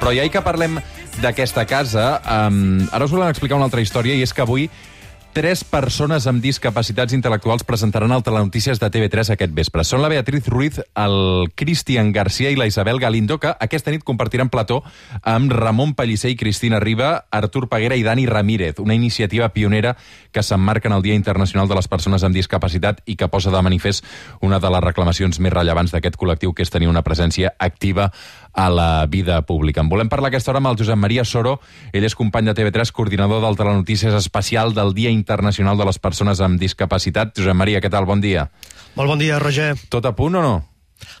Però ja que parlem d'aquesta casa, um, ara us volem explicar una altra història, i és que avui Tres persones amb discapacitats intel·lectuals presentaran al Telenotícies de TV3 aquest vespre. Són la Beatriz Ruiz, el Cristian Garcia i la Isabel Galindo, que aquesta nit compartiran plató amb Ramon Pellicer i Cristina Riba, Artur Peguera i Dani Ramírez, una iniciativa pionera que s'emmarca en el Dia Internacional de les Persones amb Discapacitat i que posa de manifest una de les reclamacions més rellevants d'aquest col·lectiu, que és tenir una presència activa a la vida pública. En volem parlar aquesta hora amb el Josep Maria Soro. Ell és company de TV3, coordinador del Telenotícies especial del Dia Internacional de les Persones amb Discapacitat. Josep Maria, què tal? Bon dia. Molt bon dia, Roger. Tot a punt o no?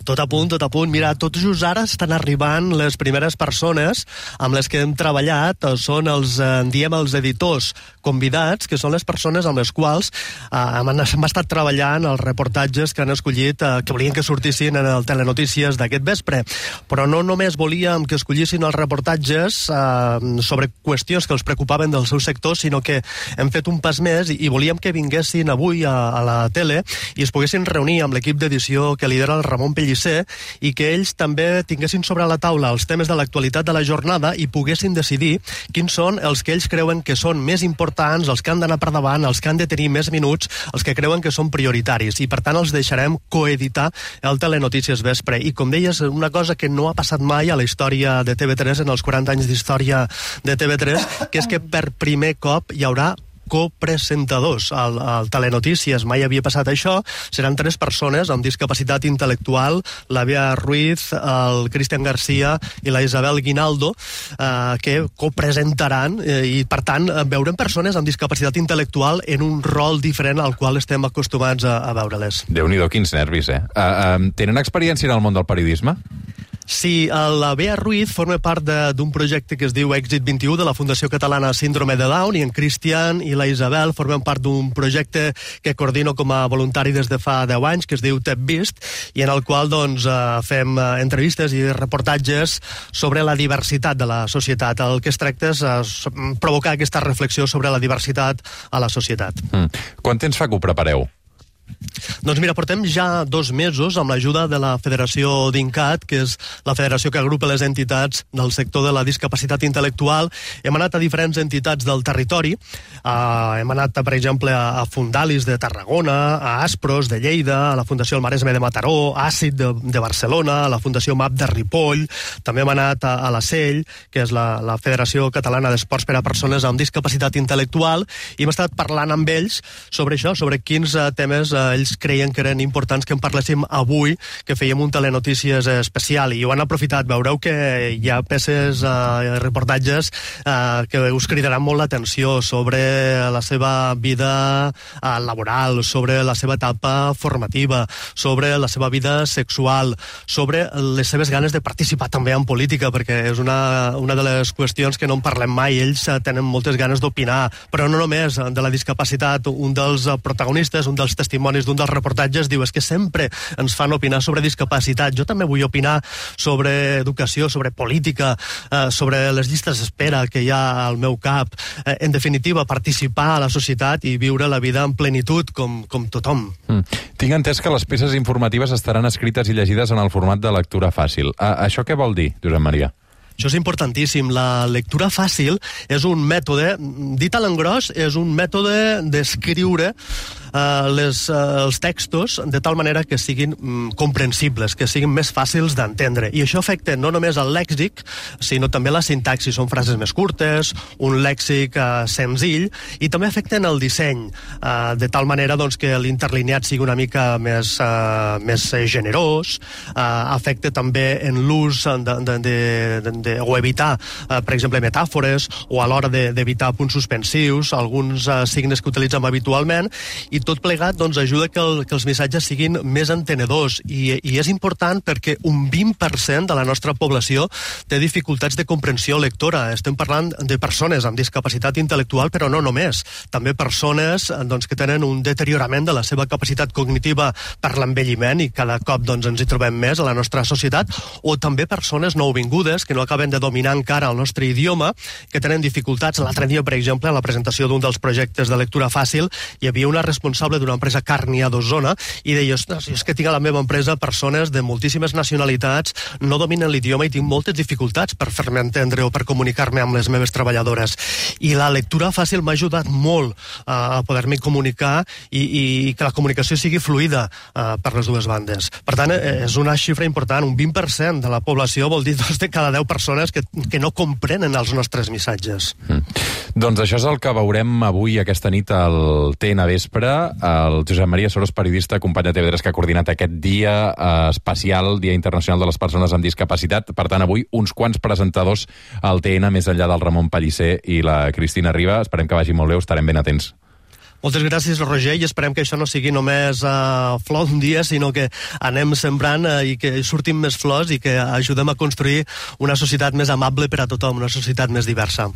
Tot a punt, tot a punt. Mira, tot just ara estan arribant les primeres persones amb les que hem treballat, són els, en eh, diem, els editors convidats, que són les persones amb les quals eh, hem, hem estat treballant els reportatges que han escollit, eh, que volien que sortissin en el Telenotícies d'aquest vespre. Però no només volíem que escollissin els reportatges eh, sobre qüestions que els preocupaven del seu sector, sinó que hem fet un pas més i, i volíem que vinguessin avui a, a la tele i es poguessin reunir amb l'equip d'edició que lidera el Ramon Pellicer i que ells també tinguessin sobre la taula els temes de l'actualitat de la jornada i poguessin decidir quins són els que ells creuen que són més importants, els que han d'anar per davant, els que han de tenir més minuts, els que creuen que són prioritaris. I, per tant, els deixarem coeditar el Telenotícies Vespre. I, com deies, una cosa que no ha passat mai a la història de TV3, en els 40 anys d'història de TV3, que és que per primer cop hi haurà copresentadors al, al Telenotícies. Mai havia passat això. Seran tres persones amb discapacitat intel·lectual, la Bea Ruiz, el Cristian Garcia i la Isabel Guinaldo, eh, que copresentaran eh, i, per tant, veurem persones amb discapacitat intel·lectual en un rol diferent al qual estem acostumats a, a veure-les. Déu-n'hi-do, quins nervis, eh? Uh, uh, tenen experiència en el món del periodisme? Sí, la Bea Ruiz forma part d'un projecte que es diu Èxit 21 de la Fundació Catalana Síndrome de Down i en Cristian i la Isabel formen part d'un projecte que coordino com a voluntari des de fa 10 anys que es diu Tep Vist i en el qual doncs, eh, fem eh, entrevistes i reportatges sobre la diversitat de la societat. El que es tracta és eh, provocar aquesta reflexió sobre la diversitat a la societat. Mm. Quant temps fa que ho prepareu? Doncs mira, portem ja dos mesos amb l'ajuda de la Federació d'INCAT, que és la federació que agrupa les entitats del sector de la discapacitat intel·lectual. Hem anat a diferents entitats del territori. Uh, hem anat, per exemple, a, a Fundalis de Tarragona, a Aspros de Lleida, a la Fundació El Maresme de Mataró, a Àcid de, de Barcelona, a la Fundació MAP de Ripoll. També hem anat a, a la CELL, que és la, la Federació Catalana d'Esports per a Persones amb Discapacitat Intel·lectual, i hem estat parlant amb ells sobre això, sobre quins uh, temes uh, ells creien que eren importants que en parléssim avui, que fèiem un telenotícies especial, i ho han aprofitat. Veureu que hi ha peces, eh, reportatges, eh, que us cridaran molt l'atenció sobre la seva vida eh, laboral, sobre la seva etapa formativa, sobre la seva vida sexual, sobre les seves ganes de participar també en política, perquè és una, una de les qüestions que no en parlem mai. Ells eh, tenen moltes ganes d'opinar, però no només de la discapacitat. Un dels protagonistes, un dels testimonis d'un dels reportatges diu és que sempre ens fan opinar sobre discapacitat. Jo també vull opinar sobre educació, sobre política, eh, sobre les llistes d'espera que hi ha al meu cap. Eh, en definitiva, participar a la societat i viure la vida en plenitud com, com tothom. Mm. Tinc entès que les peces informatives estaran escrites i llegides en el format de lectura fàcil. A això què vol dir, Josep Maria? Això és importantíssim. La lectura fàcil és un mètode, dit a l'engròs, és un mètode d'escriure eh, les, eh, els textos de tal manera que siguin mm, comprensibles, que siguin més fàcils d'entendre. I això afecta no només el lèxic, sinó també la sintaxi. Són frases més curtes, un lèxic eh, senzill, i també afecten el disseny, eh, de tal manera doncs, que l'interlineat sigui una mica més, eh, més generós, eh, afecta també en l'ús de, de, de, o evitar, eh, per exemple, metàfores, o a l'hora d'evitar de, punts suspensius, alguns eh, signes que utilitzem habitualment, i tot plegat doncs, ajuda que, el, que els missatges siguin més entenedors i, i és important perquè un 20% de la nostra població té dificultats de comprensió lectora. Estem parlant de persones amb discapacitat intel·lectual, però no només. També persones doncs, que tenen un deteriorament de la seva capacitat cognitiva per l'envelliment i cada cop doncs, ens hi trobem més a la nostra societat, o també persones nouvingudes que no acaben de dominar encara el nostre idioma, que tenen dificultats. L'altre dia, per exemple, a la presentació d'un dels projectes de lectura fàcil, hi havia una responsabilitat responsable d'una empresa càrnia d'Osona, i deia, ostres, és que tinc a la meva empresa persones de moltíssimes nacionalitats, no dominen l'idioma i tinc moltes dificultats per fer-me entendre o per comunicar-me amb les meves treballadores. I la lectura fàcil m'ha ajudat molt a poder-me comunicar i, i que la comunicació sigui fluida uh, per les dues bandes. Per tant, eh, és una xifra important, un 20% de la població vol dir dos de cada 10 persones que, que no comprenen els nostres missatges. Mm. Doncs això és el que veurem avui, aquesta nit, al TN Vespre. El Josep Maria Soros, periodista, company de TV3, que ha coordinat aquest dia eh, especial, Dia Internacional de les Persones amb Discapacitat. Per tant, avui uns quants presentadors al TN, més enllà del Ramon Pellicer i la Cristina Riba. Esperem que vagi molt bé, estarem ben atents. Moltes gràcies, Roger, i esperem que això no sigui només uh, flor un dia, sinó que anem sembrant uh, i que surtin més flors i que ajudem a construir una societat més amable per a tothom, una societat més diversa.